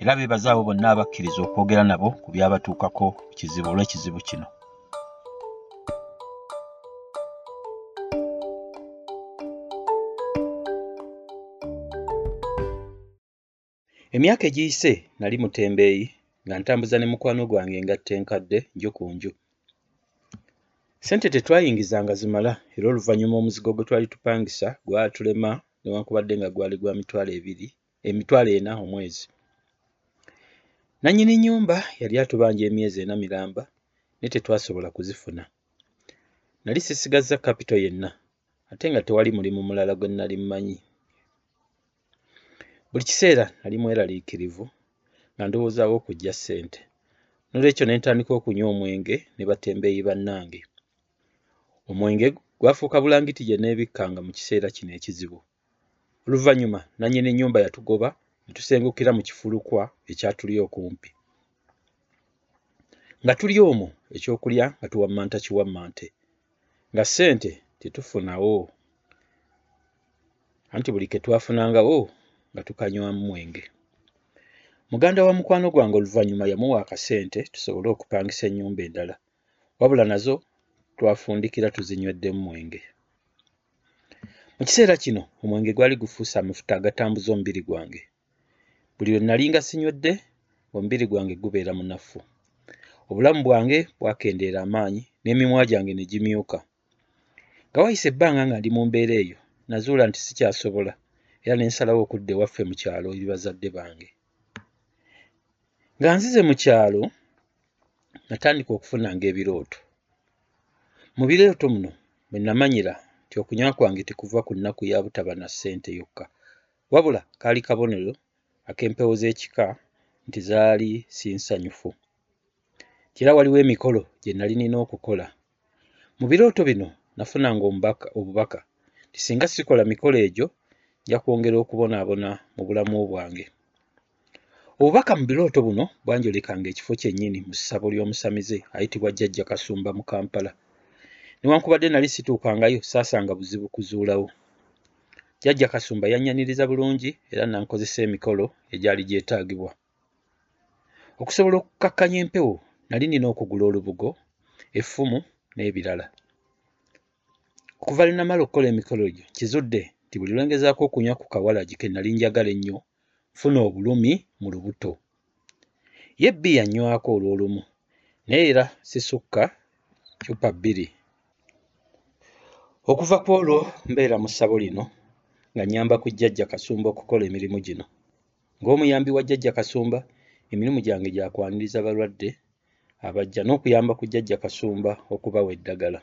era beebaza abo bonna abakkiriza okwogera nabo ku byabatuukako kizibu olw'ekizibu kino. Emyaka egiyise nali mutembeeyi nga ntambuza ne mukwano gwange engatta enkadde nju ku nju. Ssente tetwayingizanga zimala era oluvannyuma omuzigo gwe twali tupangisa gwatulema newankubadde nga gwali gwa mitwalo ebiri emitwalo ena omwezi nannyini nnyumba yali atubanja emyezi ena miramba naye tetwasobola kuzifuna. Nali sisigazza kapito yenna ate nga tewali mulimu mulala gwe nali mmanyi. Buli kiseera nali mweraliikirivu nga ndowoozaawo okujja ssente nolwekyo ne ntandika okunywa omwenge ne batembeeyi bannange. Omwenge gwafuuka bulangiti gye neebikkanga mu kiseera kino ekizibu. Oluvannyuma nannyini nnyumba yatugoba ne tusengukira mu kifulukwa ekyatuli okumpi. Nga tuli omwo ekyokulya nga tuwammanta kiwammante. Nga ssente tetufunawo. Anti buli ke twafunangawo nga tukanywamu mwenge muganda wa mukwano gwange oluvannyuma yamuwa akasente tusobole okupangisa ennyumba endala. Wabula nazo twafundikira tuzinywedde mwenge mu kiseera kino omwenge gwali gufuuse amafuta agatambuza omubiri gwange buli lwe nali nga sinywedde omubiri gwange gubeera munafu. Obulamu bwange bwakendeera amaanyi n'emimwa gyange ne gimyuka. Nga wayise ebbanga nga ndi mu mbeera eyo nazuula nti sikyasobola era ne nsalawo okudda ewaffe mu kyalo eri bazadde bange. Nga nzize mu kyalo natandika okufunanga ebirooto mu birooto muno bwe namanyira nti okunywa kwange tekuva ku nnaku ya butaba na ssente yokka wabula kaali kabonero ak'empewo z'ekika nti zaali sinsanyufu era waliwo emikolo gye nali nina okukola. Mu birooto bino nafunanga omubaka obubaka nti singa sikola mikolo egyo nja kwongera okubonaabona mu bulamu bwange. Obubaka mu birooto buno bwanjolekanga ekifo kyennyini mu ssabo ly'omusamize ayitibwa jjajja kasumba mu kampala. Newankubadde nali situukangayo saasanga buzibu kuzuulawo jjajja kasumba yannyaniriza bulungi era nankozesa emikolo egyali gyetaagibwa. Okusobola okukkakkanya empewo nali nina okugula olubugo effumu n'ebirala. Okuva lwe namala okukola emikolo egyo kizudde nti buli lwengezaako okunywa ku kawalagi ke nali njagala ennyo nfuna obulumi mu lubuto. Ye bbiya nnywako olw'olumu naye era sisukka ccupa bbiri. Okuva ku olwo mbeera mu ssabo lino nga nnyamba ku jjajja kasumba okukola emirimu gino. Ng'omuyambi wa jjajja kasumba emirimu gyange gyakwaniriza balwadde abajja n'okuyamba ku jjajja kasumba okubawa eddagala.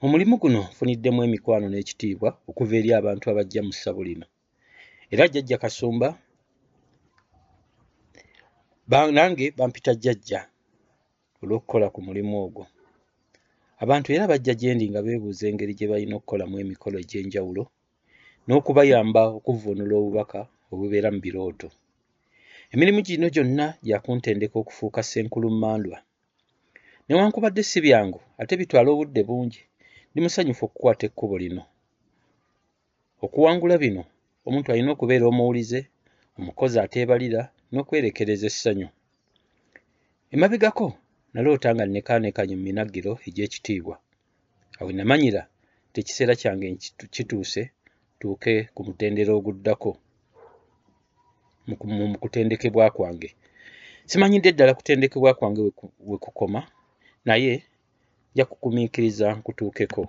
Mu mulimu guno nfuniddemu emikwano n'ekitiibwa okuva eri abantu abajja mu ssabo lino era jjajja kasumba nange bampita jjajja olw'okukola ku mulimu ogwo. Abantu era bajja gye ndi nga beebuuza engeri gye balina okukolamu emikolo egy'enjawulo n'okubayamba okuvvuunula obubaka obubeera mu birooto. Emirimu gino gyonna gyakuntendeka okufuuka ssenkulummandwa newankubadde si byangu ate bitwala obudde bungi ndi musanyufu okukwata ekkubo lino. Okuwangula bino omuntu alina okubeera omuwulize omukozi ateebalira n'okwerekereza essanyu. Emabegako naloota nga nnekaanekanye mu minagiro egy'ekitiibwa. Awe namanyira nti ekiseera kyange kituuse tuuke ku mutendera oguddako mu kutendekebwa kwange. Simanyidde ddala kutendekebwa kwange we kukoma naye nja kukumiikiriza nkutuukeko